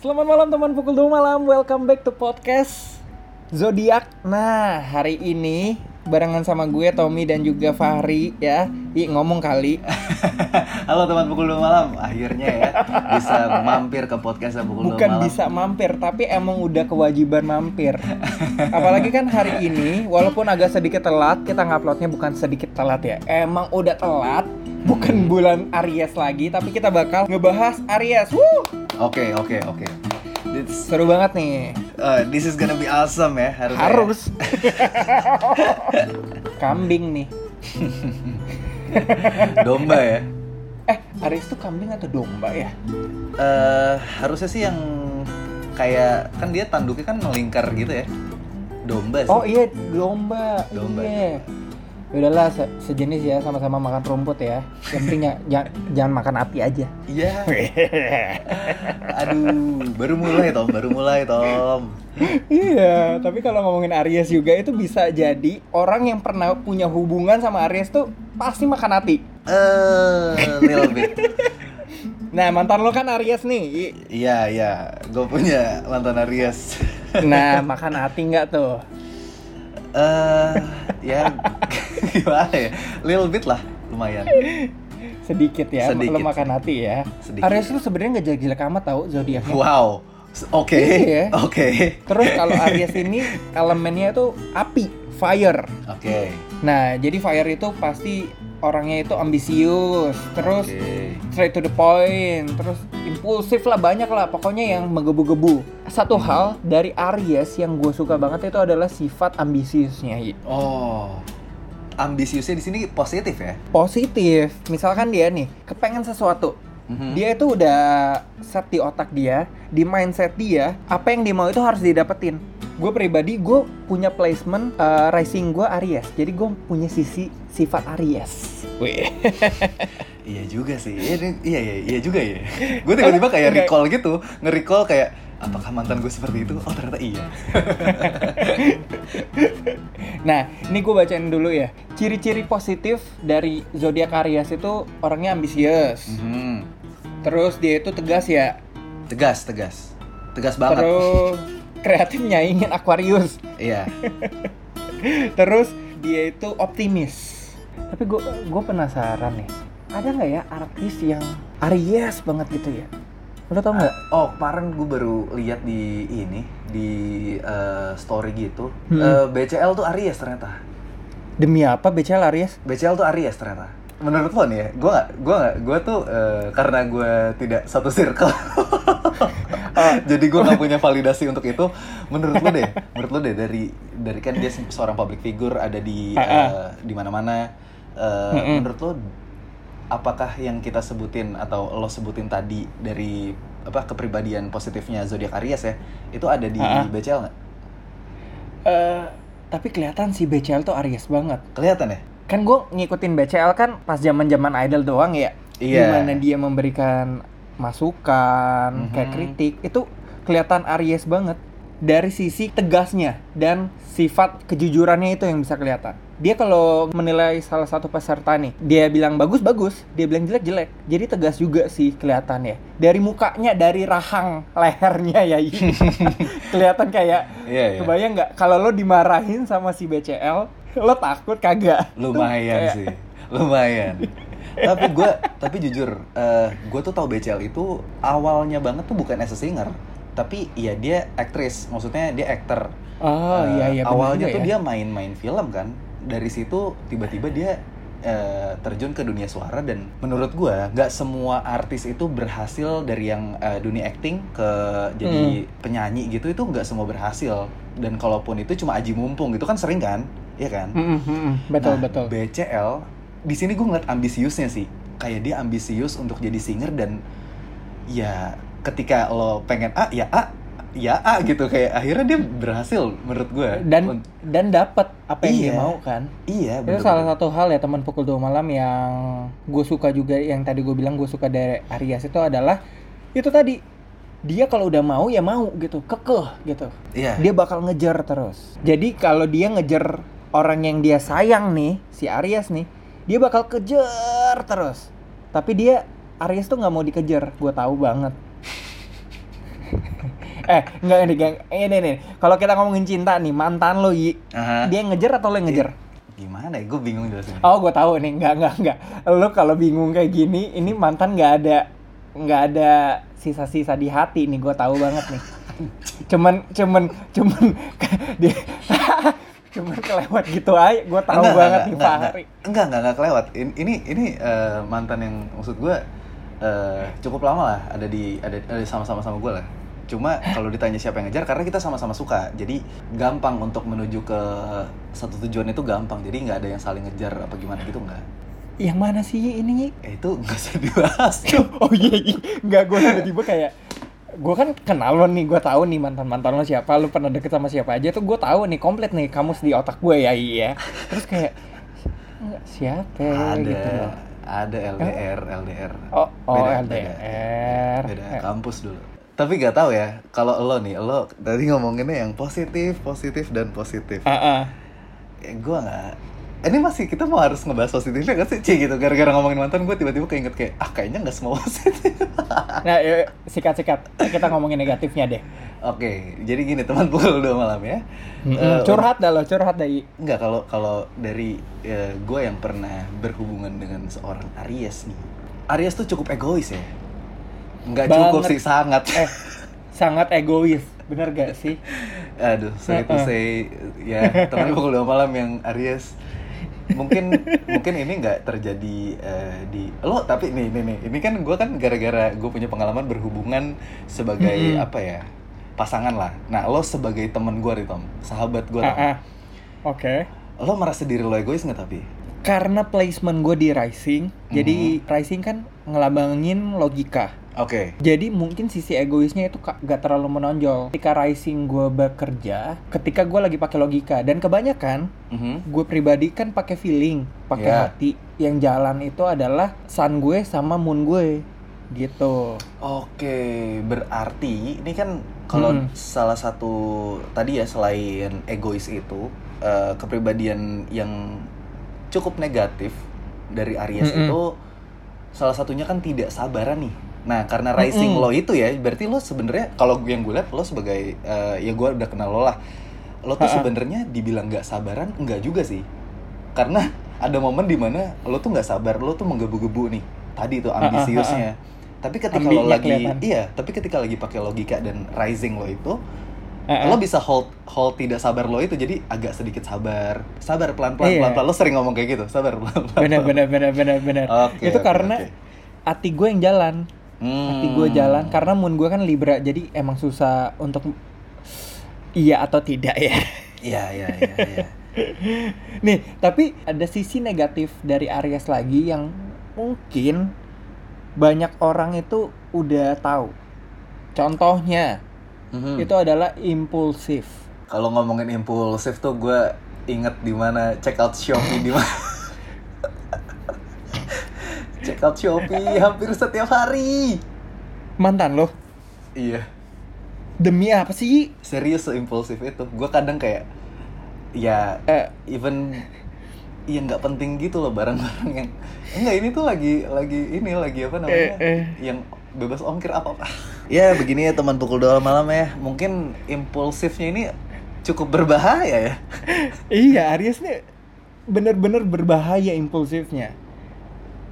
Selamat malam teman pukul 2 malam. Welcome back to podcast Zodiak. Nah, hari ini barengan sama gue Tommy dan juga Fahri ya. Ih, ngomong kali. Halo teman pukul 2 malam. Akhirnya ya bisa mampir ke podcast pukul 2 Bukan malam. bisa mampir, tapi emang udah kewajiban mampir. Apalagi kan hari ini, walaupun agak sedikit telat, kita nguploadnya bukan sedikit telat ya. Emang udah telat, bukan bulan Aries lagi, tapi kita bakal ngebahas Aries. Woo! Oke, oke, oke. Seru banget nih. uh, this is gonna be awesome ya harus. Harus. Kambing nih. Domba ya. Eh, Aries tuh kambing atau domba ya? Eh harusnya sih yang kayak kan dia tanduknya kan melingkar gitu ya. Domba sih. Oh iya, domba. Domba. Iya. Udahlah se- sejenis ya sama-sama makan rumput ya. Yang penting ya, ja- jangan makan api aja. Iya. Aduh, baru mulai Tom, baru mulai Tom. iya, tapi kalau ngomongin Aries juga itu bisa jadi orang yang pernah punya hubungan sama Aries tuh pasti makan hati. Eh, little bit. Nah, mantan lo kan Aries nih. Iya, iya. Gue punya mantan Aries. Nah, makan hati nggak tuh? Eh, ya gimana ya? Little bit lah, lumayan. Sedikit ya, Sedikit, lo makan hati ya. Sedikit. Aries tuh sebenarnya nggak jelek-jelek amat tau zodiaknya. Wow. Oke. Iya. Oke. Terus kalau Aries ini elemennya itu api, fire. Oke. Nah, jadi fire itu pasti orangnya itu ambisius, terus Oke. straight to the point, terus impulsif lah banyak lah, pokoknya yang menggebu-gebu. Satu hal dari Aries yang gue suka banget itu adalah sifat ambisiusnya. Oh. Ambisiusnya di sini positif ya? Positif, misalkan dia nih kepengen sesuatu, Mhm. dia itu udah set di otak dia, di mindset dia, apa yang dia mau itu harus didapetin. Gue pribadi, gue punya placement uh, rising gue Aries, jadi gue punya sisi sifat Aries. Wih. Iya juga sih. Iya, iya, iya, iya juga ya. Gue tiba-tiba kayak recall gitu, nge-recall kayak apakah mantan gue seperti itu? Oh ternyata iya. Nah, ini gue bacain dulu ya. Ciri-ciri positif dari zodiak Aries itu orangnya ambisius. Mhm. Terus dia itu tegas ya. Tegas, tegas, tegas banget. Terus kreatif nyaingin Aquarius. Iya. Terus dia itu optimis. Tapi gue gue penasaran nih. Ada nggak ya artis yang Aries banget gitu ya? Lo tau nggak? Oh, kemarin gue baru lihat di ini di eh, story gitu. Hmm. Eh, BCL tuh Aries ternyata. Demi apa BCL Aries? BCL tuh Aries ternyata. Menurut lo nih ya, gue gak, gue gak, gue tuh eh, karena gue tidak satu circle, jadi gue gak punya validasi untuk itu. Menurut lo deh, menurut lo deh dari dari kan dia seorang public figure ada di eh, di mana-mana. Mm-mm. Menurut lo, apakah yang kita sebutin atau lo sebutin tadi dari apa kepribadian positifnya zodiak Aries ya, itu ada di ah. BCL nggak? Eh, tapi kelihatan si BCL tuh Aries banget. Kelihatan ya? kan gue ngikutin BCL kan pas zaman zaman idol doang ya Iya. di mana dia memberikan masukan Mhm. kayak kritik itu kelihatan Aries banget dari sisi tegasnya dan sifat kejujurannya itu yang bisa kelihatan dia kalau menilai salah satu peserta nih dia bilang bagus bagus. Dia bilang jelek jelek. Jadi tegas juga sih kelihatannya. Dari mukanya dari rahang lehernya ya kelihatan kayak Iya, iya. kebayang nggak? Kalau lo dimarahin sama si BCL lo takut kagak? Lumayan kayak- sih. Lumayan. Tapi gue tapi jujur gue tuh tahu BCL itu awalnya banget tuh bukan as a singer tapi ya dia aktris maksudnya dia aktor oh Eh, iya. Iya bener awalnya tuh ya. dia main-main film kan dari situ tiba-tiba dia eh, terjun ke dunia suara dan menurut gue nggak semua artis itu berhasil dari yang eh, dunia acting ke jadi penyanyi gitu itu nggak semua berhasil. Dan kalaupun itu cuma aji mumpung gitu kan sering kan? Iya kan? Mm, mm, mm, betul Nah, betul. BCL di sini gue ngeliat ambisiusnya sih. Kayak dia ambisius untuk jadi singer dan ya ketika lo pengen A ya A ya A gitu. Kayak akhirnya dia berhasil menurut gue. dan dan dapat apa yang dia Iya. mau kan? Iya itu bener salah satu hal ya teman pukul 2 malam yang gue suka juga yang tadi gue bilang gue suka dari Aries itu adalah itu tadi dia kalau udah mau ya mau gitu kekeh gitu. Iya. dia bakal ngejar terus. Jadi kalau dia ngejar orang yang dia sayang nih si Aries nih dia bakal kejar terus. Tapi dia Aries tuh nggak mau dikejar. Gue tahu banget eh enggak ini geng ini nih kalau kita ngomongin cinta nih mantan lo Yi Aha. dia ngejar atau lo yang ngejar Gimana ya? Gue bingung jelasin. oh gue tahu nih enggak enggak enggak lo kalau bingung kayak gini ini mantan nggak ada nggak ada sisa-sisa di hati nih gue tahu banget nih cuman cuman cuman dia cuman kelewat gitu aja gue tahu Enggak, banget enggak, nih enggak, Fahri Enggak, enggak, enggak, enggak kelewat. In- Ini ini eh, mantan yang maksud gue eh, cukup lama lah ada di ada, ada sama-sama sama gue lah. Cuma kalau ditanya siapa yang ngejar karena kita sama-sama suka. Jadi gampang untuk menuju ke satu tujuan itu gampang. Jadi nggak ada yang saling ngejar apa gimana gitu enggak. yang mana sih ini? Eh, itu nggak usah dibahas. oh iya, iya. nggak gue tiba-tiba kayak gue kan kenal lo nih, gue tahu nih mantan mantan lo siapa, lo pernah deket sama siapa aja tuh gue tahu nih komplit nih kamu di otak gue ya iya. Terus kayak nggak siapa ada gitu loh. ada LDR, LDR. Oh, oh Beda, LDR. Beda, beda kampus dulu. Tapi gak tahu ya, kalau lo nih, lo tadi ngomonginnya yang positif, positif dan positif. Ah, ah. ya, gue nggak ini masih kita mau harus ngebahas positifnya gak sih Cie gitu gara-gara ngomongin mantan gue tiba-tiba keinget kayak ah kayaknya nggak semua positif Nah, yuk, sikat-sikat kita ngomongin negatifnya deh. oke jadi gini teman pukul dua malam ya Mm-mm. Eh, curhat dah lo, curhat dah. Yi. nggak kalau kalau dari gue yang pernah berhubungan dengan seorang Aries nih Aries tuh cukup egois ya nggak cukup sih sangat Eh, sangat egois, bener gak sih? aduh sorry to Uh-uh. say ya teman pukul dua malam yang Aries mungkin mungkin ini nggak terjadi eh, di lo tapi nih nih nih ini kan gue kan gara-gara gue punya pengalaman berhubungan sebagai Mm-mm. apa ya pasangan lah nah lo sebagai teman gue nih Tom sahabat gue Tom. Oke. lo merasa diri lo egois nggak tapi Karena placement gue di Rising, jadi Rising kan ngelambangin logika. Oke Jadi mungkin sisi egoisnya itu gak terlalu menonjol. Ketika Rising gue bekerja, ketika gue lagi pakai logika dan kebanyakan Mhm. gue pribadi kan pakai feeling, pakai Ya. hati. Yang jalan itu adalah sun gue sama moon gue, gitu. Oke, berarti ini kan kalau Mm-mm. salah satu tadi ya selain egois itu eh, kepribadian yang cukup negatif dari Aries Mm-mm. itu salah satunya kan tidak sabaran nih. Nah, karena rising Mm-mm. lo itu ya, berarti lo sebenarnya kalau yang gue lihat lo sebagai eh, ya gue udah kenal lo lah. Lo tuh sebenarnya dibilang nggak sabaran enggak juga sih. Karena ada momen di mana lo tuh nggak sabar, lo tuh menggebu-gebu nih. Tadi tuh Ha-ha, ambisiusnya. Tapi ketika lo Ambinya lagi kelihatan. iya, tapi ketika lagi pakai logika dan rising lo itu, Eh, lo bisa hold hold tidak sabar lo itu jadi agak sedikit sabar. Sabar pelan-pelan Iya. pelan-pelan. Lo sering ngomong kayak gitu, sabar pelan-pelan. bener bener bener bener bener. Oke, itu oke, karena oke. hati gue yang jalan. Hati gue Hmm. jalan karena moon gue kan libra jadi emang susah untuk iya atau tidak ya Iya, iya, iya, iya. nih tapi ada sisi negatif dari Aries lagi yang mungkin banyak orang itu udah tahu contohnya Mhm. itu adalah impulsif Kalau ngomongin impulsif tuh gue inget di mana check out Shopee di mana. check out Shopee hampir setiap hari. mantan lo Iya. demi apa sih Serius seimpulsif itu. Gue kadang kayak ya eh even Iya nggak penting gitu loh barang-barang yang enggak ini tuh lagi lagi ini lagi apa namanya Eh, eh. yang bebas ongkir apa apa ya begini ya teman pukul dua malam ya mungkin impulsifnya ini cukup berbahaya ya iya Aries nih bener-bener berbahaya impulsifnya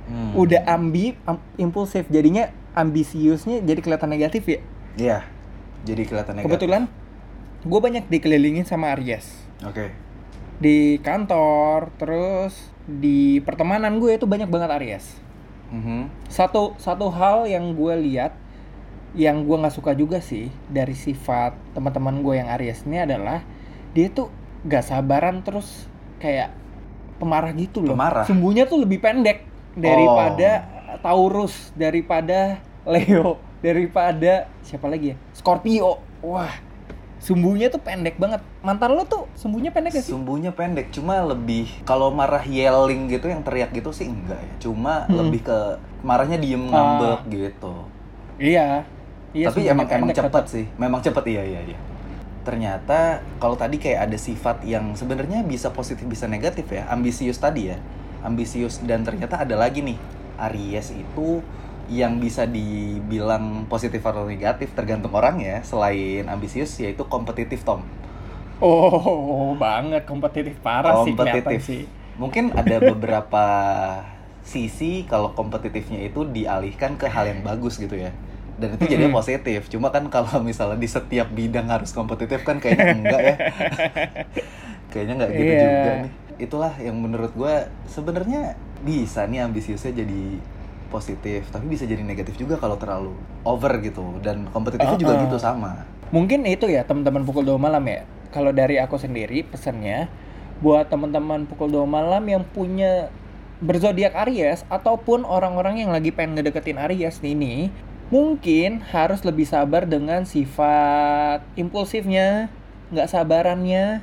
Hmm. udah ambi am- impulsif. Jadinya ambisiusnya jadi kelihatan negatif ya? Iya jadi kelihatan negatif. Kebetulan gue banyak dikelilingin sama Aries. Oke. Di kantor terus di pertemanan gue itu banyak banget Aries. Mhm. satu satu hal yang gue lihat yang gue nggak suka juga sih dari sifat teman-teman gue yang Aries ini adalah dia tuh gak sabaran terus kayak pemarah gitu loh. Pemarah? sumbunya tuh lebih pendek daripada Taurus daripada Leo daripada siapa lagi ya? Scorpio. Wah sumbunya tuh pendek banget. Mantan lo tuh sumbunya pendek gak sih? Sumbunya pendek cuma lebih kalau marah yelling gitu yang teriak gitu sih enggak ya. Cuma Hmm. lebih ke marahnya diem Ah. ngambek gitu. Iya. Iya tapi emang emang cepet sih. Memang cepet iya iya iya. Ternyata kalau tadi kayak ada sifat yang sebenarnya bisa positif bisa negatif ya. Ambisius tadi ya ambisius. Dan ternyata ada lagi nih Aries itu yang bisa dibilang positif atau negatif tergantung orang ya selain ambisius yaitu kompetitif Tom. Oh, banget. Kompetitif parah sih kompetitif. sih. mungkin ada beberapa sisi kalau kompetitifnya itu dialihkan ke hal yang bagus gitu ya. Dan itu jadinya positif. Cuma kan kalau misalnya di setiap bidang harus kompetitif kan kayaknya enggak ya. Kayaknya nggak gitu Iya. juga nih itulah yang menurut gue sebenarnya bisa nih ambisiusnya jadi positif tapi bisa jadi negatif juga kalau terlalu over gitu dan kompetitifnya juga Uh-uh. gitu sama Mungkin itu ya teman-teman pukul 2 malam ya. Kalau dari aku sendiri pesannya buat teman-teman pukul 2 malam yang punya berzodiak Aries ataupun orang-orang yang lagi pengen ngedeketin Aries ini mungkin harus lebih sabar dengan sifat impulsifnya, nggak sabarannya,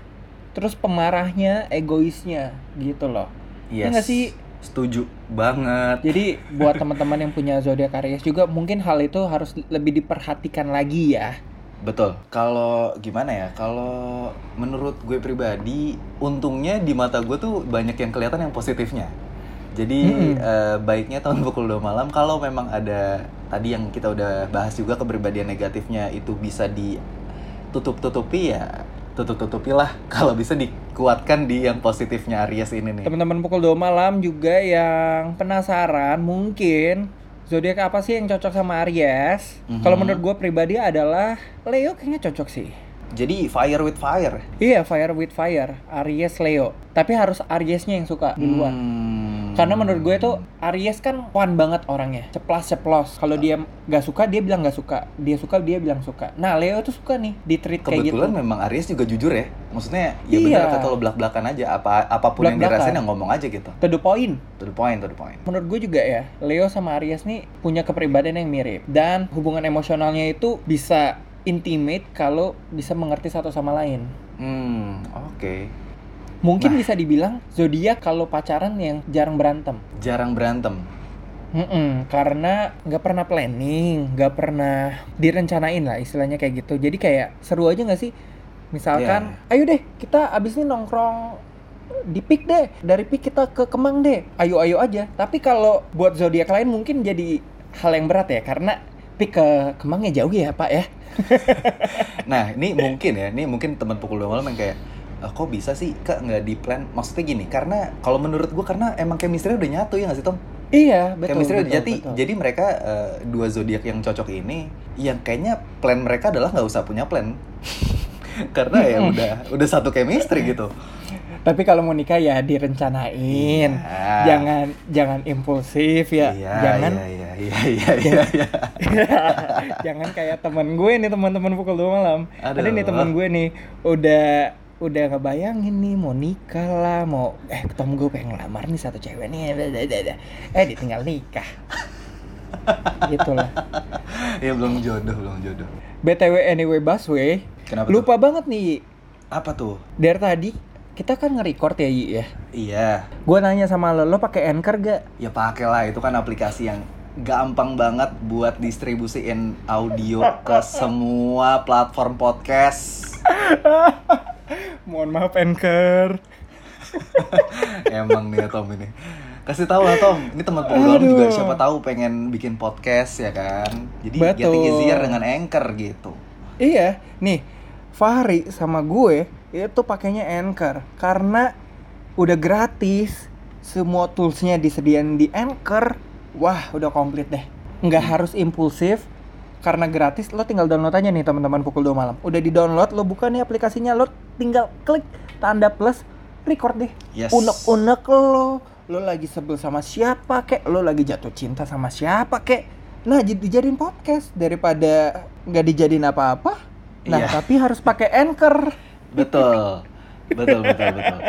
terus pemarahnya, egoisnya gitu loh. Iya nggak sih? setuju banget Jadi buat teman-teman yang punya zodiak Aries juga mungkin hal itu harus lebih diperhatikan lagi ya. Betul. Kalau gimana ya? Kalau menurut gue pribadi, untungnya di mata gue tuh banyak yang kelihatan yang positifnya. Jadi Mm-mm. eh, baiknya tahun pukul 2 malam kalau memang ada tadi yang kita udah bahas juga kepribadian negatifnya itu bisa ditutup-tutupi ya tutup-tutupilah kalau bisa dikuatkan di yang positifnya Aries ini nih. Teman-teman pukul 2 malam juga yang penasaran mungkin zodiak apa sih yang cocok sama Aries? Mhm. Kalau menurut gue pribadi adalah Leo kayaknya cocok sih. Jadi fire with fire. Iya, fire with fire, Aries Leo. Tapi harus Ariesnya yang suka duluan. Hmm. Karena menurut gue tuh Aries kan fun banget orangnya, ceplas-ceplos. Kalau dia nggak suka, dia bilang nggak suka. Dia suka, dia bilang suka. Nah, Leo tuh suka nih di treat kayak gitu. Kebetulan memang Aries juga jujur ya. Maksudnya ya Iya. benar kata lo belak-belakan aja apa apa pun yang Blak-blakan. dirasain yang ngomong aja gitu. To the point. To the point, to the point. Menurut gue juga ya, Leo sama Aries nih punya kepribadian yang mirip dan hubungan emosionalnya itu bisa intimate kalau bisa mengerti satu sama lain. Hmm, oke. Mungkin Nah. bisa dibilang zodiak kalau pacaran yang jarang berantem. Jarang berantem. Mm-mm, karena nggak pernah planning, nggak pernah direncanain lah istilahnya kayak gitu. Jadi kayak seru aja nggak sih? Misalkan, Iya. ayo deh kita abis ini nongkrong di pik deh, dari pik kita ke Kemang deh. Ayo ayo aja. Tapi kalau buat zodiak lain mungkin jadi hal yang berat ya, karena pik ke Kemangnya jauh ya Pak ya. Nah, ini mungkin ya, ini mungkin teman pukul dua malam yang kayak "Ah, kok bisa sih kak nggak di plan? Maksudnya gini, karena kalau menurut gua karena emang chemistry udah nyatu ya nggak sih Tom? Iya betul. chemistry udah betul, jadi, betul. jadi mereka eh, dua zodiak yang cocok ini, yang kayaknya plan mereka adalah nggak usah punya plan, karena ya Mm-mm. udah udah satu chemistry gitu. Tapi kalau mau nikah ya direncanain. Iya. Jangan jangan impulsif ya. Iya, jangan iya, iya, iya, iya, iya, iya. Jangan kayak teman gue nih teman-teman pukul 2 malam. Ada Aduh. nih teman gue nih udah udah ngebayangin nih mau nikah lah mau eh ketemu gue pengen ngelamar nih satu cewek nih eh ditinggal nikah. Gitu lah Ya belum jodoh, belum jodoh. btw anyway busway. Kenapa lupa banget nih Apa tuh? dari tadi kita kan nge-record ya Yi ya? Iya, gue nanya sama lo lo pakai anchor gak? Ya pakai lah. Itu kan aplikasi yang gampang banget buat distribusiin audio ke semua platform podcast. mohon maaf anchor Emang nih ya Tom ini. Kasih tahu lah Tom, ini teman Aduh. juga siapa tahu pengen bikin podcast ya kan. Jadi Betul. getting easier dengan Anchor gitu. Iya, nih Fahri sama gue itu pakainya Anchor karena udah gratis. Semua toolsnya disediain di Anchor. Wah, udah komplit deh. Nggak harus impulsif karena gratis. Lo tinggal download aja nih teman-teman pukul 2 malam. Udah di download, lo buka nih aplikasinya, lo tinggal klik tanda plus, record deh. Yes. Unek-unek lo, lo lagi sebel sama siapa kek, lo lagi jatuh cinta sama siapa kek. Nah, jadi dijadiin podcast daripada nggak dijadiin apa-apa. Nah, Iya. tapi harus pakai anchor. Betul. Betul, betul, betul.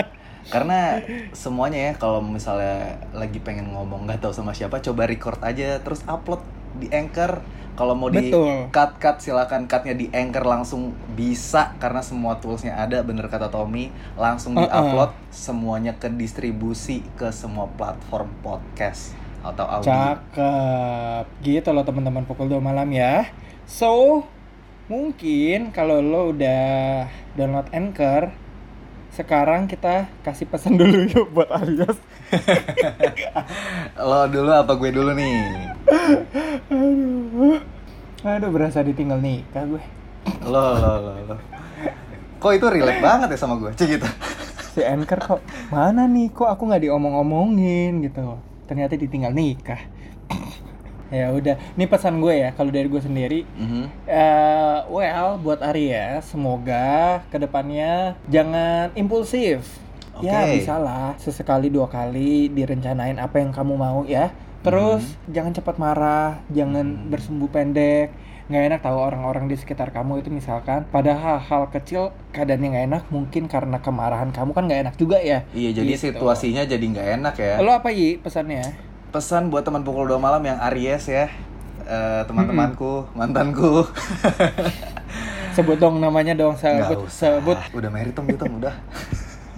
Karena semuanya ya kalau misalnya lagi pengen ngomong nggak tahu sama siapa, coba record aja terus upload di Anchor. Kalau mau di Betul. cut cut silakan cutnya di Anchor langsung bisa karena semua toolsnya ada bener kata Tommy langsung Uh-uh. diupload semuanya ke distribusi ke semua platform podcast atau audio. Cakep. Gitu loh teman-teman pukul 2 malam ya. So, mungkin kalau lo udah download Anchor, sekarang kita kasih pesan dulu yuk buat Alias. Lo dulu apa gue dulu nih? aduh aduh berasa ditinggal nikah gue Lo lo lo lo. Kok itu relate banget ya sama gue? Cik gitu. si anchor kok mana nih kok aku nggak diomong-omongin gitu ternyata ditinggal nikah ya udah ini pesan gue ya kalau dari gue sendiri Mhm. eh well buat Aries semoga ke depannya jangan impulsif ya Oke. bisa lah sesekali dua kali direncanain apa yang kamu mau ya terus jangan cepat marah jangan Hmm. bersumbu pendek nggak enak tahu orang-orang di sekitar kamu itu misalkan pada hal-hal kecil keadaannya nggak enak mungkin karena kemarahan kamu kan nggak enak juga ya Iya, jadi Gitu. situasinya jadi nggak enak ya. lo apa Yi pesannya Pesan buat teman pukul 2 malam yang Aries ya. Eh, teman-temanku, mantanku. sebut dong namanya dong sebut sebut Udah Tom gitu, Tom, udah.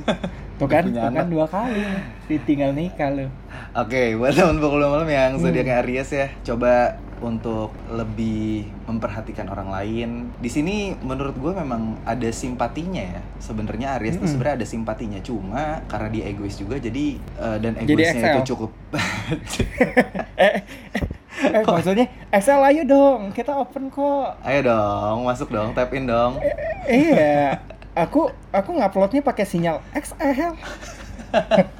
tuh kan punya tuh kan dua kali ditinggal nikah lo Oke, buat teman pukul 2 malam yang Hmm. zodiaknya Aries ya, coba untuk lebih memperhatikan orang lain. Di sini menurut gue memang ada simpatinya ya. Sebenarnya Aries itu Mm-mm. sebenarnya ada simpatinya, cuma karena dia egois juga jadi eh, dan egoisnya itu cukup eh, eh maksudnya Excel ayo dong kita open kok Ayo dong, masuk dong, tap in dong. iya aku aku nguploadnya pakai sinyal XL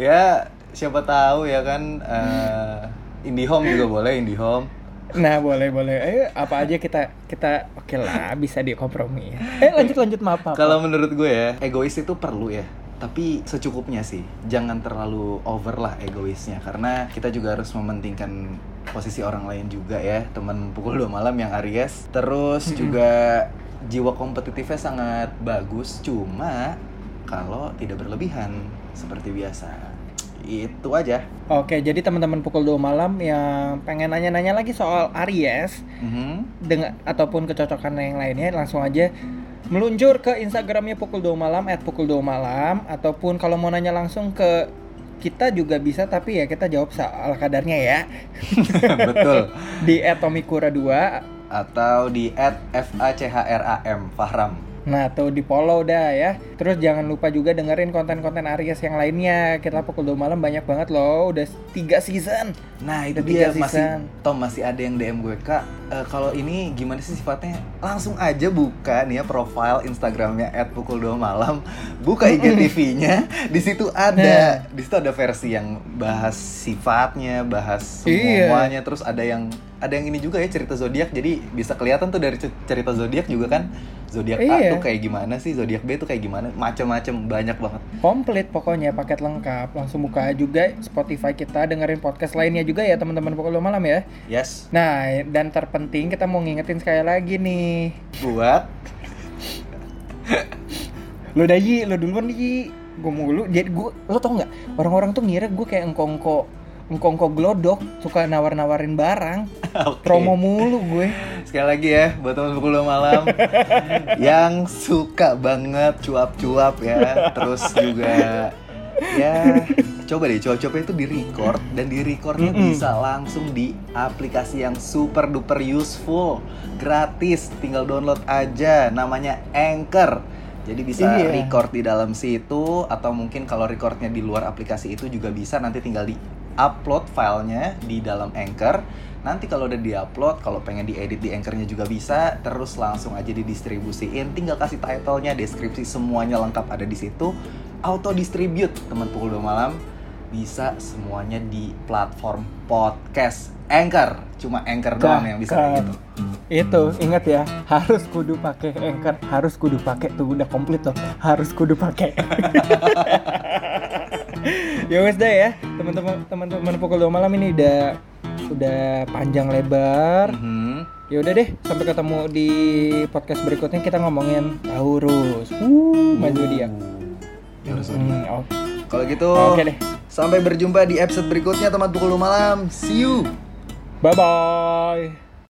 ya, siapa tahu ya kan eh, IndiHome juga boleh IndiHome. nah boleh boleh. Ayo apa aja kita kita oke lah bisa dikompromi eh lanjut lanjut maaf maaf Kalau menurut gue ya, egois itu perlu ya. Tapi secukupnya sih, jangan terlalu over lah egoisnya. Karena kita juga harus mementingkan posisi orang lain juga ya. Teman pukul 2 malam yang Aries. Terus juga jiwa kompetitifnya sangat bagus Cuma kalau tidak berlebihan seperti biasa. Itu aja. Oke jadi teman-teman pukul 2 malam yang pengen nanya-nanya lagi soal Aries Mhm. dengan ataupun kecocokan yang lainnya langsung aja meluncur ke Instagramnya pukul 2 malam at pukul 2 malam ataupun kalau mau nanya langsung ke kita juga bisa tapi ya kita jawab ala kadarnya ya. Betul. Di @tomikura 2 Atau di at FACHRAM Fahram. Nah tuh di follow dah ya. Terus jangan lupa juga dengerin konten-konten Aries yang lainnya. Kita pukul 2 malam banyak banget loh. Udah tiga season. Nah itu dia. masih season. Tom masih ada yang DM gue kak eh, kalau ini gimana sih sifatnya? Langsung aja buka nih ya profile Instagramnya @pukul 2 malam. Buka IGTV-nya di situ ada. Di situ ada versi yang bahas sifatnya bahas Iya. semuanya. Terus ada yang ada yang ini juga ya cerita zodiak jadi bisa kelihatan tuh dari cer- cerita zodiak juga kan zodiak A Iya. tuh kayak gimana sih zodiak B tuh kayak gimana macam-macam banyak banget komplit pokoknya paket lengkap langsung buka juga Spotify kita dengerin podcast lainnya juga ya teman-teman 2 malam ya yes Nah, dan terpenting kita mau ngingetin sekali lagi nih. buat Lo dah Yi, lo duluan Yi. Gue mulu. Jadi gue, lo tau nggak? Orang-orang tuh ngira gue kayak engkongko, engkongko glodok, suka nawar-nawarin barang. Oke. Promo mulu gue. Sekali lagi ya buat teman pukul 2 malam yang suka banget cuap-cuap ya, terus juga ya coba deh cuap-cuapnya itu di record dan di recordnya Mm-mm. bisa langsung di aplikasi yang super duper useful, gratis, tinggal download aja, namanya Anchor. Jadi bisa Iya. record di dalam situ atau mungkin kalau recordnya di luar aplikasi itu juga bisa nanti tinggal di upload filenya di dalam Anchor. Nanti kalau udah diupload, kalau pengen diedit di Anchornya juga bisa, terus langsung aja didistribusiin. Tinggal kasih titlenya, deskripsi semuanya lengkap ada di situ. Auto distribute teman pukul 2 malam bisa semuanya di platform podcast Anchor. Cuma Anchor doang yang bisa kayak gitu. Itu ingat ya, harus kudu pakai anchor, harus kudu pakai tuh udah komplit loh, harus kudu pakai. ya wes deh ya, teman-teman teman-teman pukul 2 malam ini udah udah panjang lebar. Mhm. Ya udah deh, sampai ketemu di podcast berikutnya kita ngomongin Taurus. Uh, main zodiak. Taurus Hmm, oke. Kalau gitu, Oke deh. sampai berjumpa di episode berikutnya teman pukul 2 malam. See you. Bye bye.